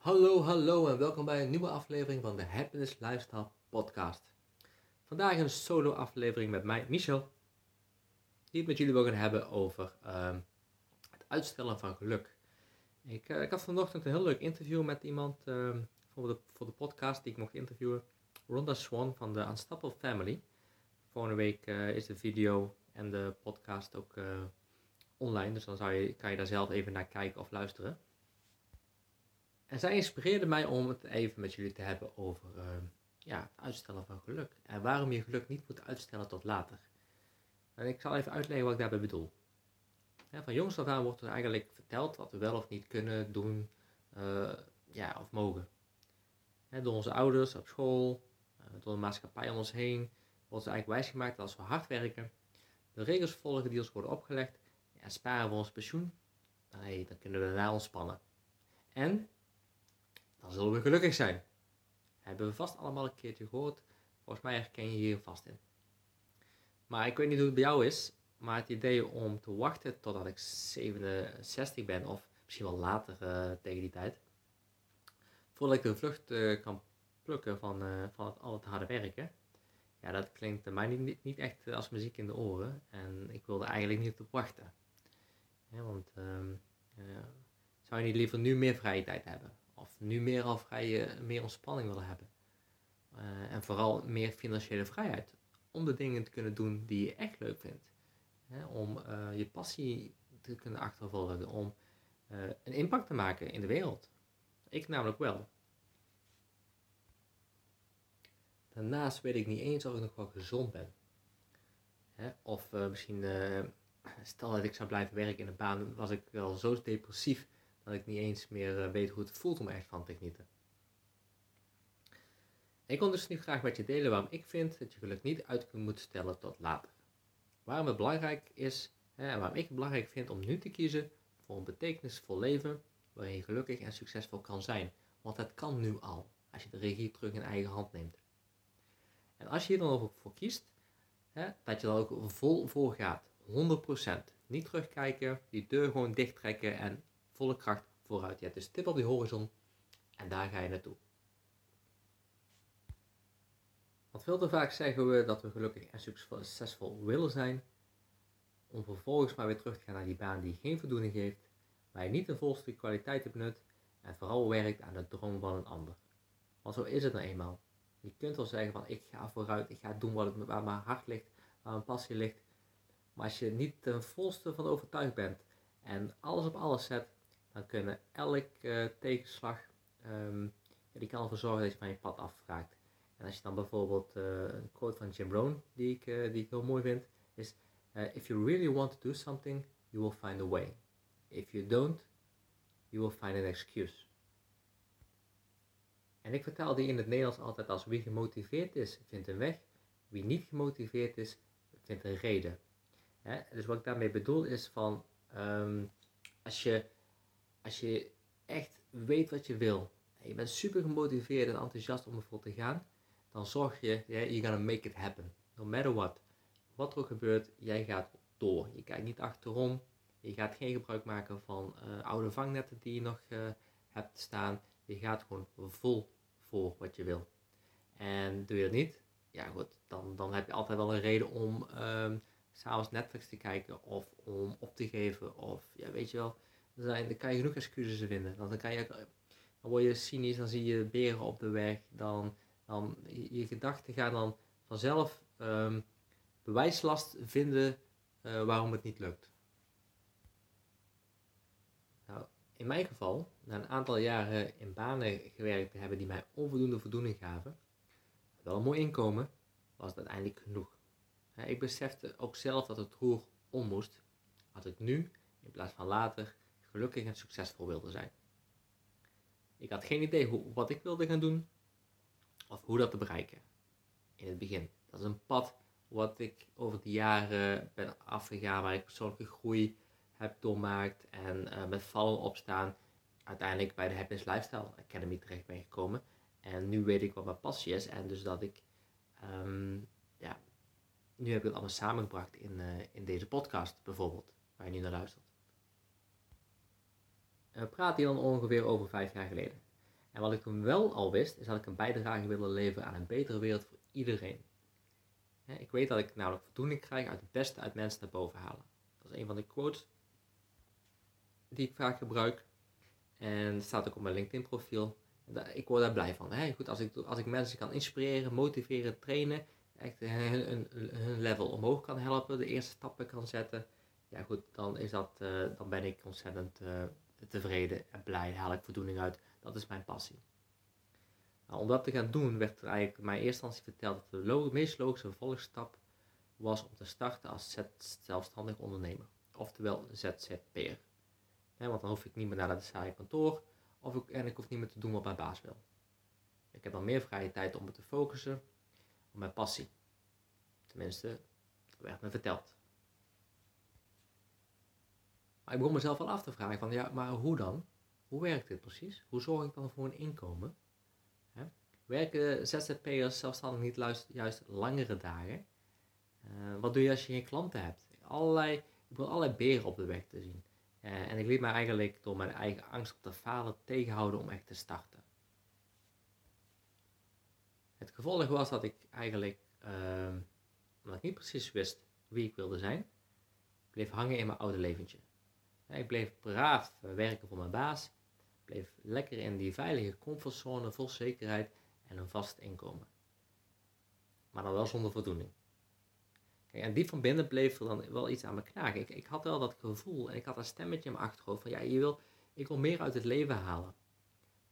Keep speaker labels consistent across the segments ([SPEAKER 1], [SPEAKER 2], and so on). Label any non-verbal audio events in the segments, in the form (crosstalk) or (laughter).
[SPEAKER 1] Hallo, hallo en welkom bij een nieuwe aflevering van de Happiness Lifestyle Podcast. Vandaag een solo aflevering met mij, Michel, die het met jullie wil gaan hebben over ehm, het uitstellen van geluk. Ik, eh, ik had vanochtend een heel leuk interview met iemand ehm, voor, de, voor de podcast die ik mocht interviewen. Rhonda Swan van de Unstoppable Family. Volgende week eh, is de video en de podcast ook eh, online, dus dan zou je, kan je daar zelf even naar kijken of luisteren. En zij inspireerde mij om het even met jullie te hebben over ehm, ja, het uitstellen van geluk. En waarom je geluk niet moet uitstellen tot later. En ik zal even uitleggen wat ik daarbij bedoel. van jongs af aan wordt er eigenlijk verteld wat we wel of niet kunnen doen uh, ja, of mogen. door onze ouders op school, uh, door de maatschappij om ons heen, wordt ons eigenlijk wijsgemaakt dat als we hard werken, de regels volgen die ons worden opgelegd en sparen we ons pensioen, dan, dan kunnen we daarna ontspannen. En dan zullen we gelukkig zijn. Hebben we vast allemaal een keertje gehoord. Volgens mij herken je hier vast in. Maar ik weet niet hoe het bij jou is. Maar het idee om te wachten totdat ik 67 ben, of misschien wel later uh, tegen die tijd, voordat ik de vlucht uh, kan plukken van, uh, van het, al het harde werken, ja, dat klinkt mij niet, niet echt als muziek in de oren. En ik wilde eigenlijk niet op wachten. Want ehm, zou je niet liever nu meer vrije tijd hebben? Of nu meer al vrije, meer ontspanning willen hebben. Uh, en vooral meer financiële vrijheid. Om de dingen te kunnen doen die je echt leuk vindt. Om uh, je passie te kunnen achtervolgen. Om een impact te maken in de wereld. Ik namelijk wel. Daarnaast weet ik niet eens of ik nog wel gezond ben. Of misschien, stel dat ik zou blijven werken in een baan, was ik wel zo depressief dat ik niet eens meer uh, weet hoe het voelt om echt van te genieten. Ik kon dus nu graag met je delen waarom ik vind dat je geluk niet uit moet stellen tot later. Waarom het belangrijk is en waarom ik het belangrijk vind om nu te kiezen voor een betekenisvol leven waarin je gelukkig en succesvol kan zijn. Want het kan nu al, als je de regie terug in eigen hand neemt. En als je hier dan ook voor kiest, hè, dat je er ook vol voor gaat, 100%. Niet terugkijken, die deur gewoon dicht trekken en volle kracht vooruit. Je hebt dus tip op die horizon en daar ga je naartoe. Want veel te vaak zeggen we dat we gelukkig en succesvol willen zijn, om vervolgens maar weer terug te gaan naar die baan die geen voldoening geeft, waar je niet de volste kwaliteit benut en vooral werkt aan de droom van een ander. Want zo is het nou eenmaal. Je kunt wel zeggen van ik ga vooruit, ik ga doen wat het, waar mijn hart ligt, waar mijn passie ligt. Maar als je niet ten volste van overtuigd bent en alles op alles zet, dan kunnen elk uh, tegenslag, um, ja, die kan ervoor zorgen dat je van je pad afraakt. En als je dan bijvoorbeeld uh, een quote van Jim Rohn, die ik, uh, die heel mooi vind, is: If you really want to do something, you will find a way. If you don't, you will find an excuse. En ik vertaal die in het Nederlands altijd als wie gemotiveerd is, vindt een weg. Wie niet gemotiveerd is, vindt een reden. Hè? Dus wat ik daarmee bedoel is van, um, als je als je echt weet wat je wil, en je bent super gemotiveerd en enthousiast om ervoor te gaan, dan zorg je, yeah, you're gonna make it happen. No matter what. Wat er ook gebeurt, jij gaat door. Je kijkt niet achterom. Je gaat geen gebruik maken van uh, oude vangnetten die je nog uh, hebt staan. Je gaat gewoon vol voor wat je wil. En doe je dat niet, ja goed, dan, dan heb je altijd wel een reden om um, s'avonds Netflix te kijken of om op te geven. Of ja, weet je wel, zijn, dan kan je genoeg excuses vinden. Dan, kan je, dan word je cynisch, dan zie je beren op de weg. Dan, dan je, gedachten gaan dan vanzelf um, bewijslast vinden uh, waarom het niet lukt. Nou, in mijn geval, na een aantal jaren in banen gewerkt te hebben die mij onvoldoende voldoening gaven, wel een mooi inkomen, was het uiteindelijk genoeg. ik besefte ook zelf dat het roer om moest, had ik nu, in plaats van later, gelukkig en succesvol wilde zijn. Ik had geen idee hoe, wat ik wilde gaan doen of hoe dat te bereiken. In het begin. Dat is een pad wat ik over de jaren ben afgegaan, waar ik persoonlijke groei heb doormaakt en uh, met vallen opstaan uiteindelijk bij de Happiness Lifestyle Academy terecht ben gekomen. En nu weet ik wat mijn passie is en dus dat ik, um, ja, nu heb ik het allemaal samengebracht in, uh, in deze podcast bijvoorbeeld, waar je nu naar luistert. Praten hier dan ongeveer over vijf jaar geleden. En wat ik toen wel al wist, is dat ik een bijdrage wilde leveren aan een betere wereld voor iedereen. Ik weet dat ik namelijk voldoening krijg uit het beste uit mensen naar boven halen. Dat is een van de quotes die ik vaak gebruik. En dat staat ook op mijn LinkedIn profiel. Ik word daar blij van. Goed, als, ik, als ik mensen kan inspireren, motiveren, trainen, echt hun, hun, level omhoog kan helpen, de eerste stappen kan zetten, ja goed, dan, is dat, uh, dan ben ik ontzettend uh, tevreden en blij, haal ik voldoening uit. Dat is mijn passie. Nou, om dat te gaan doen werd er eigenlijk in mijn eerste instantie verteld dat de meest logische vervolgstap was om te starten als zelfstandig ondernemer. Oftewel ZZP'er. want dan hoef ik niet meer naar het saaie kantoor of ik, en ik hoef niet meer te doen wat mijn baas wil. Ik heb dan meer vrije tijd om me te focussen op mijn passie. Tenminste, dat werd me verteld. Ik begon mezelf wel af te vragen van ja, maar hoe dan? Hoe werkt dit precies? Hoe zorg ik dan voor een inkomen? Hè? Werken ZZP'ers zelfstandig niet juist, langere dagen? Uh, wat doe je als je geen klanten hebt? Allerlei, ik begon allerlei beren op de weg te zien. Uh, en ik liet me eigenlijk door mijn eigen angst op te falen tegenhouden om echt te starten. Het gevolg was dat ik eigenlijk, uh, omdat ik niet precies wist wie ik wilde zijn, bleef hangen in mijn oude leventje. Ik bleef braaf werken voor mijn baas, bleef lekker in die veilige comfortzone vol zekerheid en een vast inkomen. Maar dan wel zonder voldoening. Kijk, en diep van binnen bleef er dan wel iets aan me knagen. Ik, ik had wel dat gevoel en ik had een stemmetje in mijn achterhoofd van ja, je wil, ik wil meer uit het leven halen.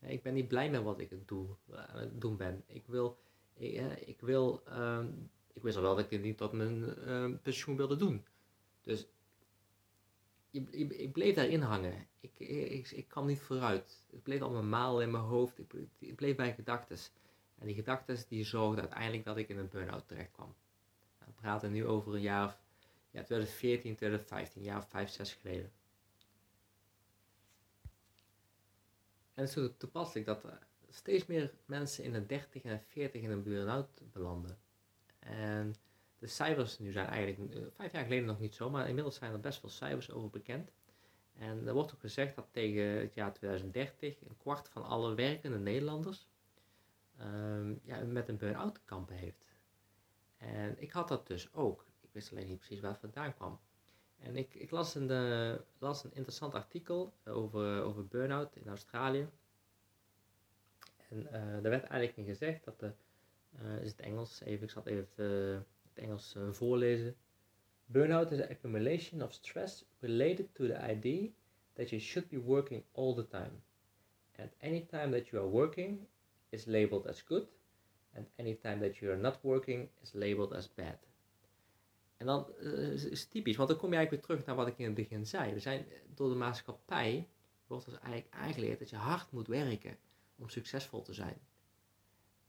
[SPEAKER 1] Ik ben niet blij met wat ik doe, aan het doen ben. Ik wil, ik, ik wil, uh, ik wist al wel dat ik dit niet tot mijn uh, pensioen wilde doen. Dus ik bleef daarin hangen. Ik, ik, ik kwam niet vooruit. Het bleef allemaal maal in mijn hoofd. Ik, ik bleef bij gedachten. En die gedachten die zorgden uiteindelijk dat ik in een burn-out terecht kwam. Nou, we praten nu over een jaar of ja, 2014, 2015, een jaar of 5, 6 geleden. En het is zo toepasselijk dat er steeds meer mensen in de 30 en 40 in een burn-out belanden. En de cijfers nu zijn eigenlijk uh, vijf jaar geleden nog niet zo, maar inmiddels zijn er best veel cijfers over bekend. En er wordt ook gezegd dat tegen het jaar 2030 een kwart van alle werkende Nederlanders ehm, ja, met een burn-out te kampen heeft. En ik had dat dus ook. Ik wist alleen niet precies waar het vandaan kwam. En ik, ik las, een, uh, las een interessant artikel over, over burn-out in Australië. En uh, daar werd eigenlijk in gezegd dat de, is het Engels, even, ik zat even Engels uh, voorlezen. Burnout is an accumulation of stress related to the idea that you should be working all the time. And any time that you are working is labeled as good, and any time that you are not working is labeled as bad. En dan uh, is typisch, want dan kom je eigenlijk weer terug naar wat ik in het begin zei. We zijn door de maatschappij wordt er eigenlijk aangeleerd dat je hard moet werken om succesvol te zijn.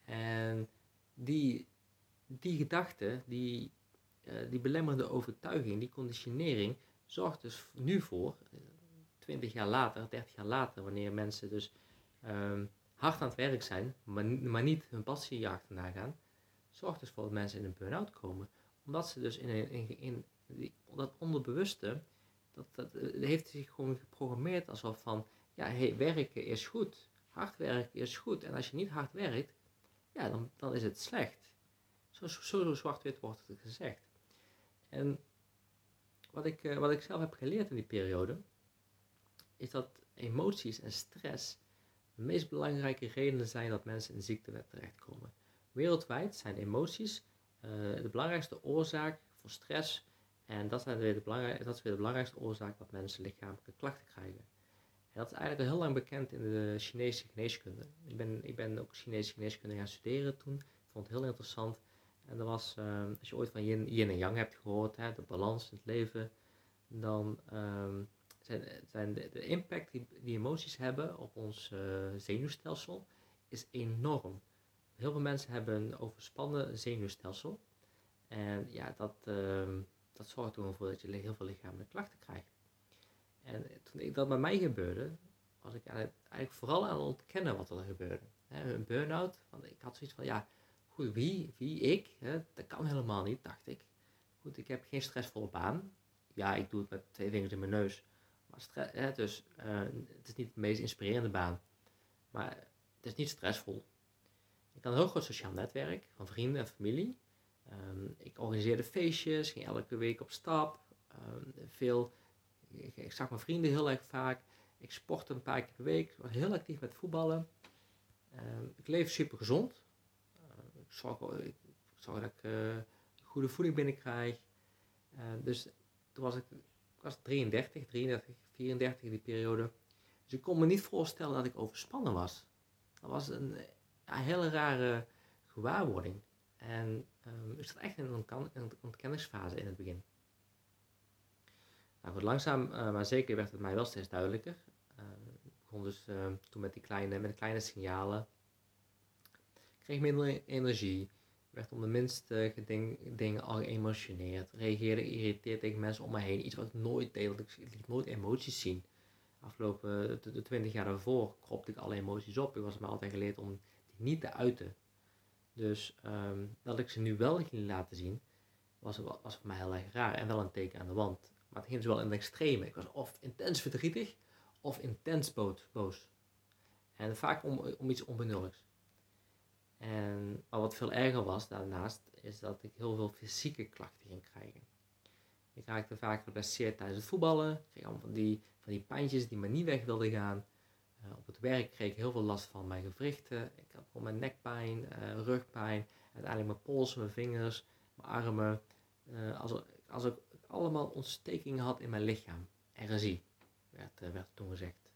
[SPEAKER 1] En die die gedachte, die, uh, die belemmerende overtuiging, die conditionering, zorgt dus nu voor, 20 jaar later, 30 jaar later, wanneer mensen dus um, hard aan het werk zijn, maar, maar niet hun passie achterna gaan, zorgt dus voor dat mensen in een burn-out komen. Omdat ze dus in, in, in, in dat onderbewuste, dat, dat uh, heeft zich gewoon geprogrammeerd alsof van, ja, hey, werken is goed, hard werken is goed. En als je niet hard werkt, ja, dan, dan is het slecht. Zo, zwart-wit wordt het gezegd. En wat ik, uh, wat ik zelf heb geleerd in die periode, is dat emoties en stress de meest belangrijke redenen zijn dat mensen in ziektewet terechtkomen. Wereldwijd zijn emoties uh, de belangrijkste oorzaak voor stress en dat, weer de dat is weer de belangrijkste oorzaak dat mensen lichamelijke klachten krijgen. En dat is eigenlijk al heel lang bekend in de Chinese geneeskunde. Ik ben, ik ben ook Chinese geneeskunde gaan studeren toen. Ik vond het heel interessant. En er was, ehm, als je ooit van yin, en yang hebt gehoord, hè, de balans in het leven, dan um, zijn, zijn de, impact die, die emoties hebben op ons uh, zenuwstelsel is enorm. Heel veel mensen hebben een overspannen zenuwstelsel. En ja, dat, um, dat zorgt er voor dat je heel veel lichamelijke klachten krijgt. En toen dat bij mij gebeurde, was ik eigenlijk vooral aan het ontkennen wat er gebeurde. een burn-out, want ik had zoiets van, ja, Goed, wie, wie ik? Hè? Dat kan helemaal niet, dacht ik. Goed, ik heb geen stressvolle baan. Ja, ik doe het met twee vingers in mijn neus. Maar stress, hè, dus uh, het is niet de meest inspirerende baan. Maar het is niet stressvol. Ik had een heel groot sociaal netwerk van vrienden en familie. Ehm, ik organiseerde feestjes, ging elke week op stap. Ehm, veel, ik, ik, zag mijn vrienden heel erg vaak. Ik sportte een paar keer per week. was heel actief met voetballen. Ehm, ik leef super gezond. Zorg, ik, zorg dat ik uh, goede voeding binnenkrijg. dus toen was ik, was 33, 33, 34 in die periode. Dus ik kon me niet voorstellen dat ik overspannen was. Dat was een, hele rare gewaarwording. En um, ik zat echt in een, ontkenningsfase in het begin. Nou goed, langzaam uh, maar zeker werd het mij wel steeds duidelijker. Uh, ik begon dus uh, toen met die kleine, met kleine signalen. Kreeg minder energie. Werd om de minste dingen al geëmotioneerd. Reageerde geïrriteerd tegen mensen om me heen. Iets wat ik nooit deed, ik liet nooit emoties zien. Afgelopen de twintig jaar daarvoor kropte ik alle emoties op. Ik was me altijd geleerd om die niet te uiten. Dus um, dat ik ze nu wel ging laten zien, was, was voor mij heel erg raar en wel een teken aan de wand. Maar het ging dus wel in het extreme. Ik was of intens verdrietig of intens boos. En vaak om, om iets onbenulligs. En maar wat veel erger was daarnaast, is dat ik heel veel fysieke klachten ging krijgen. Ik raakte vaak geblesseerd tijdens het voetballen. Ik kreeg allemaal van die, van die pijntjes die maar niet weg wilden gaan. Uh, op het werk kreeg ik heel veel last van mijn gewrichten. Ik had gewoon mijn nekpijn, uh, rugpijn, uiteindelijk mijn polsen, mijn vingers, mijn armen. Uh, als, als ik allemaal ontstekingen had in mijn lichaam. RSI werd, werd toen gezegd.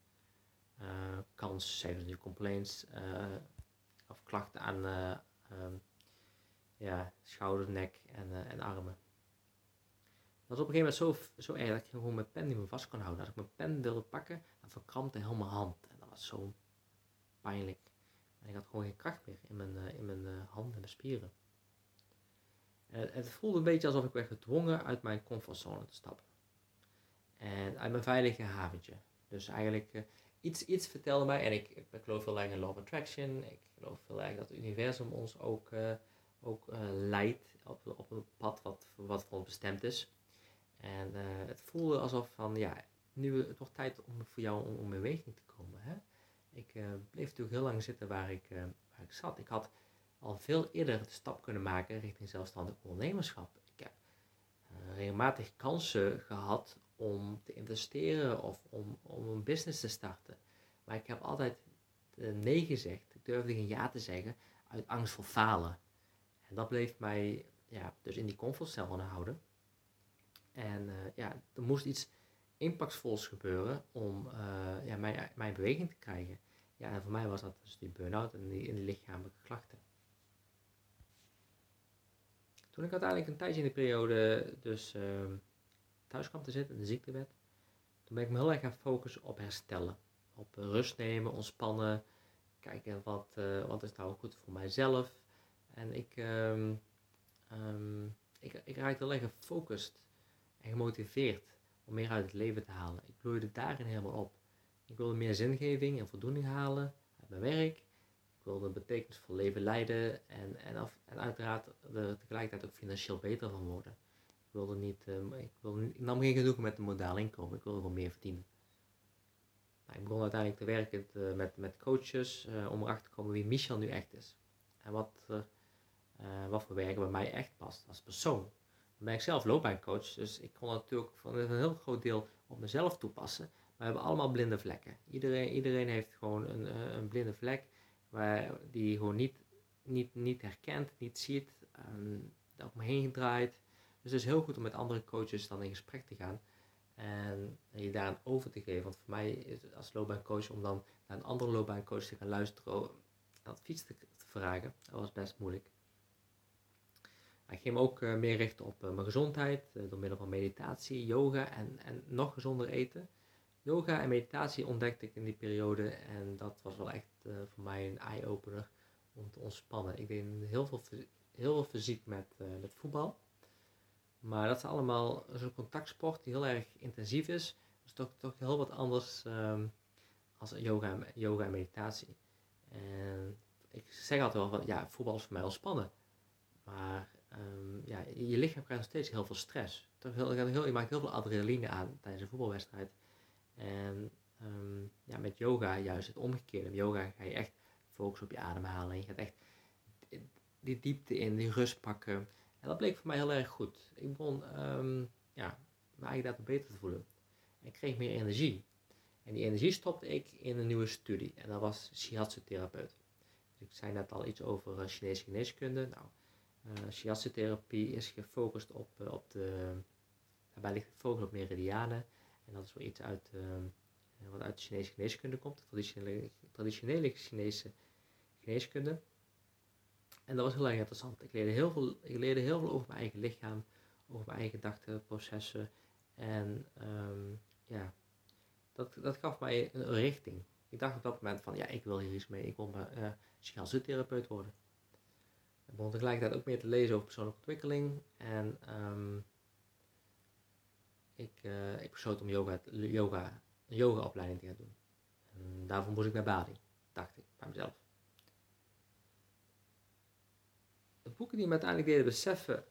[SPEAKER 1] kans, zeiden nu complaints, of klachten aan um, ja, schouder, nek en, en armen. Dat op een gegeven moment zo, zo erg dat ik gewoon mijn pen niet meer vast kon houden. Als ik mijn pen wilde pakken, dan verkrampte heel mijn hand was zo pijnlijk. En ik had gewoon geen kracht meer in mijn, uh, in mijn handen en mijn spieren. En het voelde een beetje alsof ik werd gedwongen uit mijn comfortzone te stappen. En uit mijn veilige haventje. Dus eigenlijk iets, iets vertelde mij, en ik, ik, geloof heel erg in of Attraction. Ik geloof heel erg dat het universum ons ook, ook leidt op, op een pad wat, wat voor ons bestemd is. En het voelde alsof van, ja, nu het wordt tijd om voor jou om, om in beweging te komen. Hè? Ik bleef natuurlijk heel lang zitten waar ik, waar ik zat. Ik had al veel eerder de stap kunnen maken richting zelfstandig ondernemerschap. Ik heb regelmatig kansen gehad om te investeren of om, om een business te starten. Maar ik heb altijd nee gezegd. Ik durfde geen ja te zeggen uit angst voor falen. En dat bleef mij ja, dus in die comfortzone houden. En ja, er moest iets impactvols gebeuren om uh, ja, mijn, mijn beweging te krijgen. Ja, en voor mij was dat dus die burn-out en die, lichamelijke klachten. Toen ik uiteindelijk een tijdje in de periode dus uh, thuis kwam te zitten, in de ziektewet, toen ben ik me heel erg gaan focussen op herstellen. Op rust nemen, ontspannen, kijken wat, uh, wat is nou goed voor mijzelf. En ik, um, um, ik, ik raakte heel erg gefocust en gemotiveerd om meer uit het leven te halen. Ik bloeide daarin helemaal op. Ik wilde meer zingeving en voldoening halen uit mijn werk. Ik wilde een betekenisvol leven leiden en, en, af, en uiteraard er tegelijkertijd ook financieel beter van worden. Wilde niet, um, ik, wilde, ik nam geen genoegen met een modaal inkomen, ik wilde gewoon meer verdienen. Nou, ik begon uiteindelijk te werken te, met, met coaches uh, om erachter te komen wie Michel nu echt is. En wat, wat voor werken bij mij echt past als persoon ben ik zelf loopbaancoach, dus ik kon natuurlijk van een heel groot deel op mezelf toepassen. Maar we hebben allemaal blinde vlekken. Iedereen, iedereen heeft gewoon een, eh, een blinde vlek waar die gewoon niet, niet, niet herkent, niet ziet, um, om heen draait. Dus het is heel goed om met andere coaches dan in gesprek te gaan en je daar aan over te geven. Want voor mij is het als loopbaancoach om dan naar een andere loopbaancoach te gaan luisteren, advies te, vragen, dat was best moeilijk. Ik ging me ook uh, meer richten op uh, mijn gezondheid uh, door middel van meditatie, yoga en, en nog gezonder eten. Yoga en meditatie ontdekte ik in die periode en dat was wel echt voor mij een eye-opener om te ontspannen. Ik deed heel veel, heel veel fysiek met, met voetbal. Maar dat is allemaal zo'n contactsport die heel erg intensief is. Dus toch, toch heel wat anders um, als yoga, yoga en meditatie. En ik zeg altijd wel van, ja, voetbal is voor mij ontspannen. Maar um, ja, je lichaam krijgt nog steeds heel veel stress. Toch heel, heel, je maakt heel veel adrenaline aan tijdens een voetbalwedstrijd. En um, ja, met yoga juist het omgekeerde. Met yoga ga je echt focus op je ademhaling. Je gaat echt die diepte in, die rust pakken. En dat bleek voor mij heel erg goed. Ik begon um, ja, eigenlijk daardoor beter te voelen. En ik kreeg meer energie. En die energie stopte ik in een nieuwe studie. En dat was shiatsu-therapeut. Dus ik zei net al iets over uh, Chinese geneeskunde. Nou, uh, shiatsu-therapie is gefocust op, uh, op de... Daarbij ligt focus op meridianen. En dat is wel iets uit, wat uit de Chinese geneeskunde komt. Traditionele, traditionele Chinese geneeskunde. En dat was heel erg interessant. Ik leerde heel veel, ik leerde heel veel over mijn eigen lichaam, over mijn eigen gedachtenprocessen. En um, ja, dat, dat gaf mij een richting. Ik dacht op dat moment van, ja, ik wil hier iets mee. Ik wil maar uh, worden. Ik begon tegelijkertijd ook meer te lezen over persoonlijke ontwikkeling. En um, ik, uh, ik besloot om yoga, yoga, een yogaopleiding te gaan doen. En daarvoor moest ik naar Bali, dacht ik bij mezelf. De boeken die me uiteindelijk deden beseffen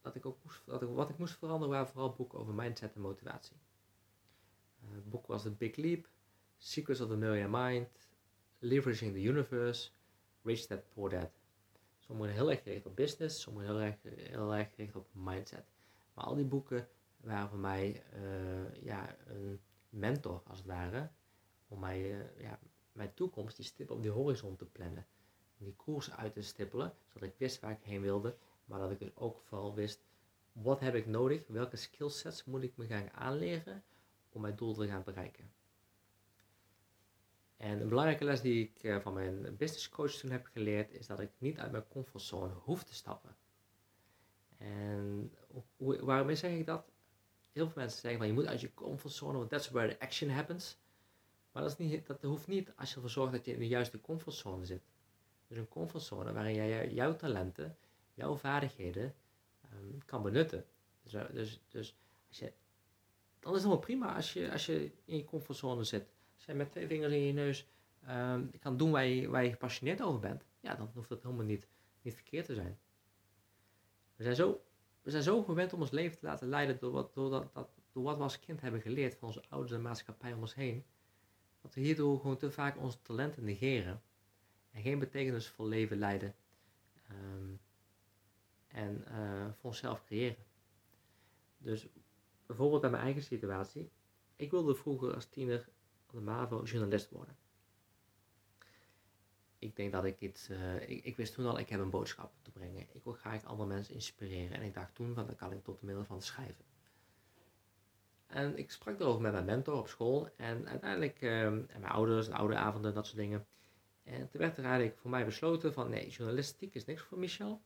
[SPEAKER 1] dat ik ook moest, dat ik, wat ik moest veranderen waren vooral boeken over mindset en motivatie. Uh, het boek was The Big Leap, Secrets of the Millionaire Mind, Leveraging the Universe, Rich Dad Poor Dad. Sommige heel erg gericht op business, sommige heel erg, heel erg gericht op mindset. Maar al die boeken waren voor mij uh, ja, een mentor als het ware, om mij, uh, ja, mijn toekomst, die stip op die horizon te plannen. Die koers uit te stippelen, zodat ik wist waar ik heen wilde, maar dat ik dus ook vooral wist, wat heb ik nodig, welke skillsets moet ik me gaan aanleren om mijn doel te gaan bereiken. En een belangrijke les die ik eh, van mijn business coach toen heb geleerd, is dat ik niet uit mijn comfortzone hoef te stappen. En waarom zeg ik dat? Heel veel mensen zeggen van je moet uit je comfortzone, want that's where the action happens. Maar dat, is niet, dat hoeft niet als je ervoor zorgt dat je in de juiste comfortzone zit. Dus een comfortzone waarin jij jouw talenten, jouw vaardigheden um, kan benutten. Dus, eh, dus, dus als je, dan is het helemaal prima als je, als je in je comfortzone zit. Als je met twee vingers in je neus um, kan doen waar je, waar je gepassioneerd over bent, ja, dan hoeft dat helemaal niet, niet verkeerd te zijn. We zijn, zo, we zijn zo gewend om ons leven te laten leiden door wat, door, dat, dat, door wat we als kind hebben geleerd van onze ouders en maatschappij om ons heen. Dat we hierdoor gewoon te vaak onze talenten negeren en geen betekenisvol leven leiden. Um, en uh, voor onszelf creëren. Dus bijvoorbeeld bij mijn eigen situatie. Ik wilde vroeger als tiener op de MAVO journalist worden. Ik denk dat ik iets, uh, ik, wist toen al, ik heb een boodschap te brengen. Ik wil graag andere mensen inspireren. En ik dacht toen van, dat kan ik tot de middel van schrijven. En ik sprak erover met mijn mentor op school. En uiteindelijk, uh, en mijn ouders, oude avonden, dat soort dingen. En toen werd er eigenlijk voor mij besloten van, nee, journalistiek is niks voor Michel.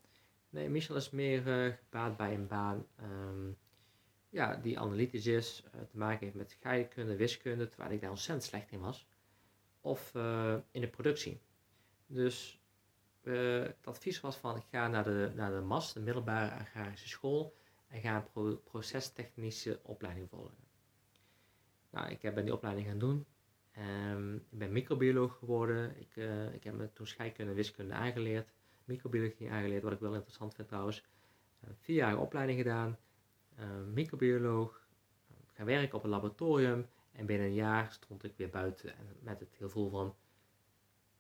[SPEAKER 1] Nee, Michel is meer uh, gebaat bij een baan um, ja, die analytisch is, uh, te maken heeft met scheikunde, wiskunde, terwijl ik daar ontzettend slecht in was. Of uh, in de productie. Dus het advies was van ga naar de, naar de MAS, de middelbare agrarische school, en ga een pro procestechnische opleiding volgen. Nou, ik ben die opleiding gaan doen. Um, ik ben microbioloog geworden. Ik, ik heb me toen scheikunde en wiskunde aangeleerd microbiologie aangeleerd, wat ik wel interessant vind trouwens. Uh, vier jaar opleiding gedaan, uh, microbioloog, gaan werken op een laboratorium en binnen een jaar stond ik weer buiten en met het gevoel van,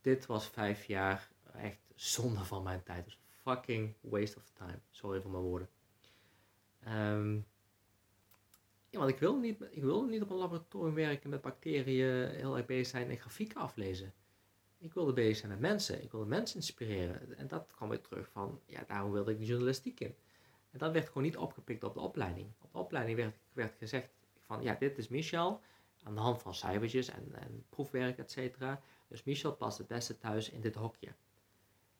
[SPEAKER 1] dit was vijf jaar echt zonde van mijn tijd. Dus fucking waste of time. Sorry voor mijn woorden. Um, ja, want ik wil, niet, ik wil niet op een laboratorium werken met bacteriën, heel erg bezig zijn en grafieken aflezen. Ik wilde bezig zijn met mensen. Ik wilde mensen inspireren. En dat kwam weer terug van, ja, daarom wilde ik de journalistiek in. En dat werd gewoon niet opgepikt op de opleiding. Op de opleiding werd, werd gezegd van, ja, dit is Michel. Aan de hand van cijfertjes en, en proefwerk, et cetera. Dus Michel past het beste thuis in dit hokje.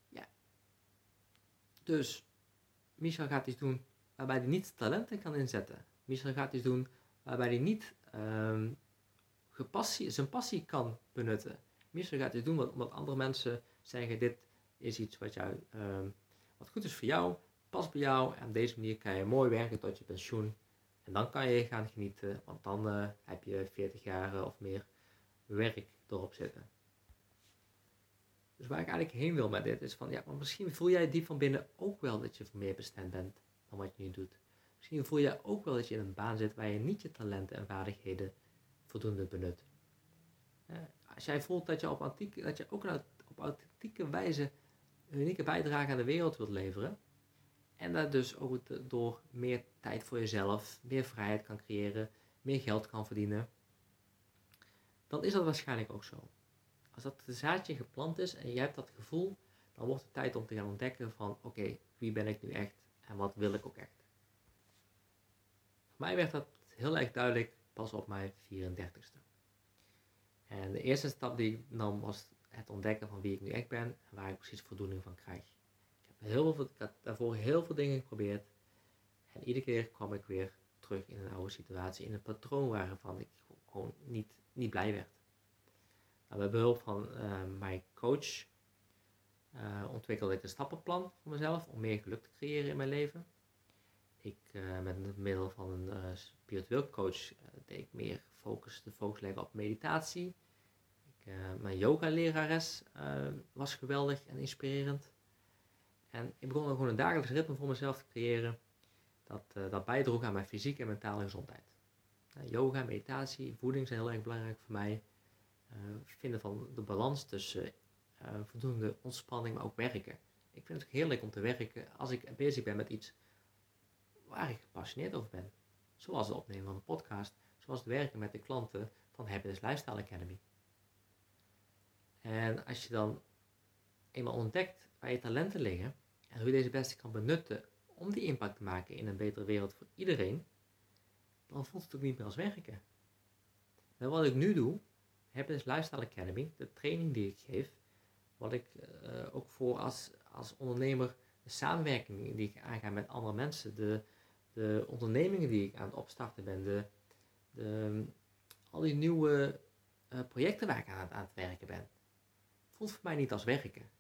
[SPEAKER 1] Ja. Dus Michel gaat iets doen waarbij hij niet talenten kan inzetten. Michel gaat iets doen waarbij hij niet um, zijn passie kan benutten. Michel gaat dit doen omdat andere mensen zeggen: dit is iets wat, jou, uh, wat goed is voor jou, past bij jou. En op deze manier kan je mooi werken tot je pensioen. En dan kan je gaan genieten, want dan uh, heb je 40 jaar of meer werk erop zitten. Dus waar ik eigenlijk heen wil met dit is van, ja, maar misschien voel jij diep van binnen ook wel dat je meer bestemd bent dan wat je nu doet. Misschien voel jij ook wel dat je in een baan zit waar je niet je talenten en vaardigheden voldoende benut. als jij voelt dat je, op antiek, dat je ook op authentieke wijze een unieke bijdrage aan de wereld wilt leveren, en dat dus ook door meer tijd voor jezelf, meer vrijheid kan creëren, meer geld kan verdienen, dan is dat waarschijnlijk ook zo. Als dat zaadje geplant is en je hebt dat gevoel, dan wordt het tijd om te gaan ontdekken van oké, wie ben ik nu echt en wat wil ik ook echt. Mij werd dat heel erg duidelijk pas op mijn 34ste. En de eerste stap die ik nam was het ontdekken van wie ik nu echt ben en waar ik precies voldoening van krijg. Ik, heb heel veel, ik daarvoor heel veel dingen geprobeerd en iedere keer kwam ik weer terug in een oude situatie, in een patroon waarvan ik gewoon niet, niet blij werd. Nou, met behulp van uh, mijn coach uh, ontwikkelde ik een stappenplan voor mezelf om meer geluk te creëren in mijn leven. Ik, uh, met middel van een uh, spiritueel coach deed ik meer focus, de focus leggen op meditatie. Ik, mijn yoga-lerares was geweldig en inspirerend. En ik begon gewoon een dagelijks ritme voor mezelf te creëren dat, dat bijdroeg aan mijn fysieke en mentale gezondheid. yoga, meditatie, voeding zijn heel erg belangrijk voor mij. vinden van de balans tussen uh, voldoende ontspanning, maar ook werken. Ik vind het heerlijk om te werken als ik bezig ben met iets waar ik gepassioneerd over ben. Zoals het opnemen van een podcast, zoals het werken met de klanten van Happiness Lifestyle Academy. En als je dan eenmaal ontdekt waar je talenten liggen en hoe je deze beste kan benutten om die impact te maken in een betere wereld voor iedereen, dan voelt het ook niet meer als werken. En wat ik nu doe, Happiness Lifestyle Academy, de training die ik geef, wat ik uh, ook voor als, als ondernemer, de samenwerking die ik aanga met andere mensen, de, de ondernemingen die ik aan het opstarten ben, de, de, al die nieuwe uh, projecten waar ik aan, aan het werken ben, voelt voor mij niet als werken.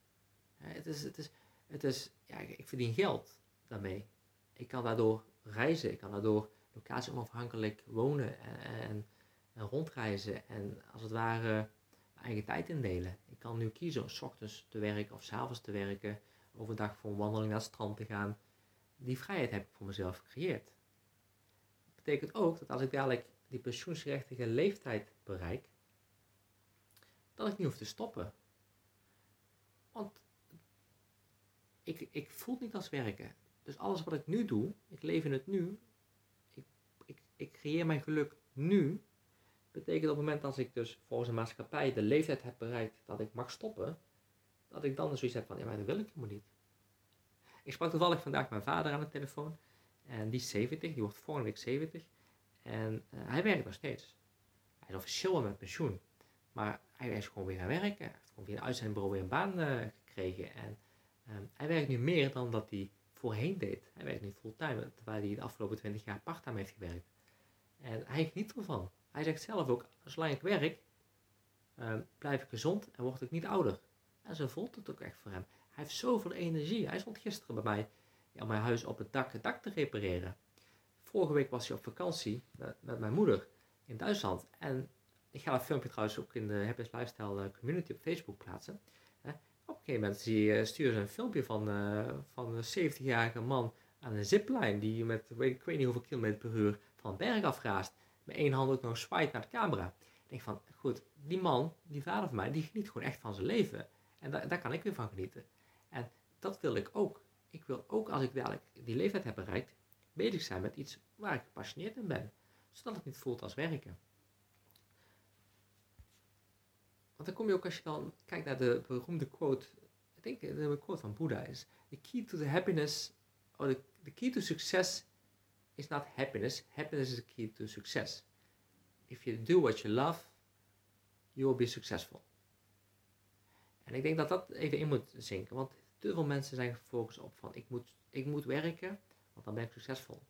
[SPEAKER 1] het is, het is, het is, ja, ik verdien geld daarmee. Ik kan daardoor reizen, ik kan daardoor locatie onafhankelijk wonen en, en, en rondreizen en als het ware eigen tijd indelen. Ik kan nu kiezen om s ochtends te werken of s avonds te werken, overdag voor een wandeling naar het strand te gaan. Die vrijheid heb ik voor mezelf gecreëerd. Dat betekent ook dat als ik dadelijk die pensioensgerechtige leeftijd bereik, dat ik niet hoef te stoppen. Want ik, ik voel niet als werken. Dus alles wat ik nu doe, ik leef in het nu, ik, ik, ik creëer mijn geluk nu betekent op het moment dat ik dus volgens een maatschappij de leeftijd heb bereikt dat ik mag stoppen, dat ik dan zoiets heb van, ja maar dat wil ik helemaal niet. Ik sprak toevallig vandaag mijn vader aan de telefoon en die is 70, die wordt volgende week 70 en uh, hij werkt nog steeds. Hij is officieel met pensioen, maar hij is gewoon weer gaan werken. Hij heeft gewoon weer een uitzendbureau weer een baan uh, gekregen en um, hij werkt nu meer dan dat hij voorheen deed. Hij werkt nu fulltime, terwijl hij de afgelopen 20 jaar parttime heeft gewerkt. En hij geniet ervan. Hij zegt zelf ook, zolang ik werk, uh, blijf ik gezond en word ik niet ouder. En zo voelt het ook echt voor hem. Hij heeft zoveel energie. Hij stond gisteren bij mij ja, mijn huis op het dak, het dak te repareren. Vorige week was hij op vakantie met, met mijn moeder in Duitsland. En ik ga dat filmpje trouwens ook in de Happiness Lifestyle eh, community op Facebook plaatsen. op een gegeven moment zie je, sturen ze een filmpje van, uh, van een 70-jarige man aan een zipline die met weet, ik weet niet hoeveel kilometer per uur van een berg afraast met één hand ook nog zwaait naar de camera. Ik denk van, goed, die man, die vader van mij, die geniet gewoon echt van zijn leven. En daar kan ik weer van genieten. En dat wil ik ook. Ik wil ook, als ik dadelijk die leeftijd heb bereikt, bezig zijn met iets waar ik gepassioneerd in ben. Zodat het niet voelt als werken. Want dan kom je ook als je dan kijkt naar de beroemde quote, ik denk de quote van Boeddha is, the key to the happiness, or the, the key to success is not happiness. Happiness is the key to success. If you do what you love, you will be successful. En ik denk dat dat even in moet zinken, want te veel mensen zijn gefocust op van ik moet, ik moet werken, want dan ben ik succesvol.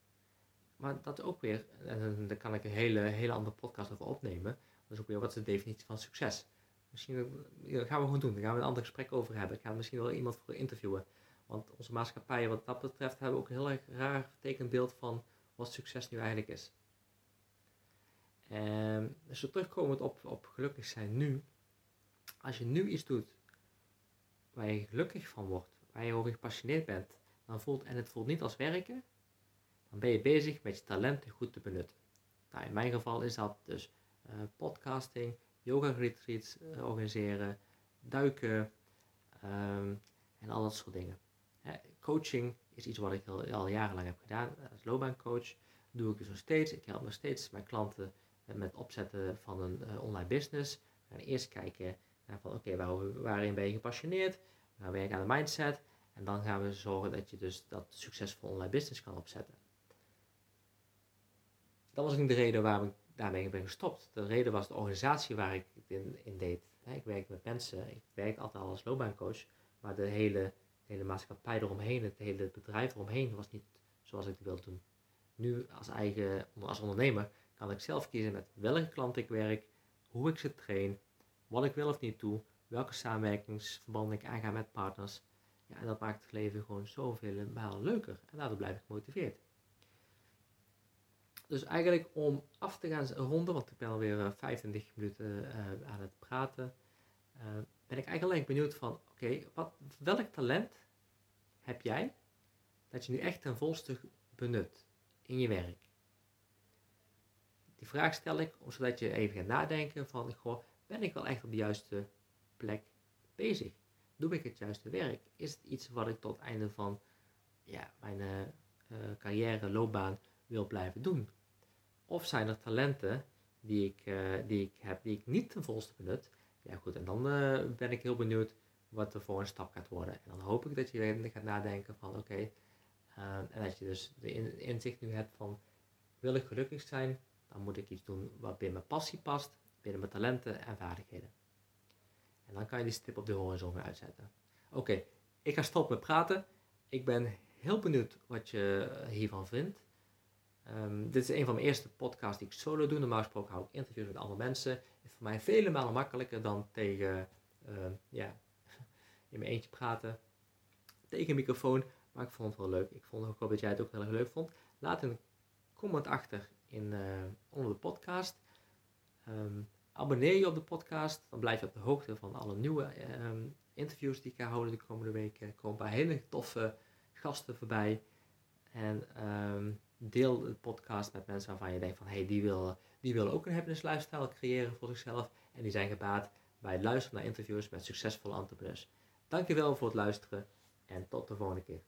[SPEAKER 1] Maar dat ook weer, en daar kan ik een hele, hele andere podcast over opnemen, dat is ook weer wat is de definitie van succes. Misschien dat gaan we gewoon doen, daar gaan we een ander gesprek over hebben. Ik ga misschien wel iemand voor interviewen. Want onze maatschappij, wat dat betreft, hebben ook een heel erg raar vertekend beeld van wat succes nu eigenlijk is. En dus we terugkomend op, op gelukkig zijn nu. Als je nu iets doet waar je gelukkig van wordt, waar je over gepassioneerd bent, dan voelt, en het voelt niet als werken, dan ben je bezig met je talenten goed te benutten. Nou, in mijn geval is dat dus uh, podcasting, yoga retreats eh, organiseren, duiken ehm, en al dat soort dingen. Hè, coaching is iets wat ik al, jarenlang heb gedaan als loopbaancoach. Doe ik dus nog steeds. Ik help nog steeds mijn klanten met het opzetten van een online business. Gaan eerst kijken van oké, waar, waarin ben je gepassioneerd? We werken aan de mindset. En dan gaan we zorgen dat je dus dat succesvol online business kan opzetten. Dat was ook de reden waarom ik daarmee ben gestopt. De reden was de organisatie waar ik in, in deed. Ik werk met mensen, ik werk altijd al als loopbaancoach, maar de hele, hele maatschappij eromheen, het hele bedrijf eromheen was niet zoals ik het wilde doen. Nu als eigen, als ondernemer kan ik zelf kiezen met welke klant ik werk, hoe ik ze train, wat ik wil of niet doe, welke samenwerkingsverbanden ik aanga met partners. Ja, en dat maakt het leven gewoon zoveel leuker en daardoor blijf ik gemotiveerd. Dus eigenlijk om af te gaan ronden, want ik ben alweer 25 eh, minuten uh, aan het praten, uh, ben ik eigenlijk benieuwd van, oké, wat welk talent heb jij dat je nu echt ten volste benut in je werk? Die vraag stel ik zodat je even gaat nadenken van, ben ik wel echt op de juiste plek bezig? Doe ik het juiste werk? Is het iets wat ik tot het einde van ja, mijn carrière, loopbaan wil blijven doen? Of zijn er talenten die ik, uh, die ik heb, die ik niet ten volste benut? Ja goed, en dan ben ik heel benieuwd wat voor een stap gaat worden. En dan hoop ik dat je gaat nadenken van oké, en dat je dus de inzicht nu hebt van wil ik gelukkig zijn, dan moet ik iets doen wat binnen mijn passie past, binnen mijn talenten en vaardigheden. En dan kan je die stip op de horizon uitzetten. Oké, ik ga stoppen met praten. Ik ben heel benieuwd wat je hiervan vindt. Um, dit is een van mijn eerste podcasts die ik solo doe. Normaal gesproken hou ik interviews met andere mensen. Is voor mij vele malen makkelijker dan tegen, uh, ja, (laughs) in mijn eentje praten. Tegen een microfoon. Maar ik vond het wel leuk. Ik vond ook dat jij het ook heel erg leuk vond. Laat een comment achter in, uh, onder de podcast. Um, abonneer je op de podcast. Dan blijf je op de hoogte van alle nieuwe um, interviews die ik ga houden de komende weken. Er komen een paar hele toffe gasten voorbij. En um, deel de podcast met mensen waarvan je denkt van hey, die willen die wil ook een happiness lifestyle creëren voor zichzelf. En die zijn gebaat bij luisteren naar interviews met succesvolle entrepreneurs. Dankjewel voor het luisteren en tot de volgende keer.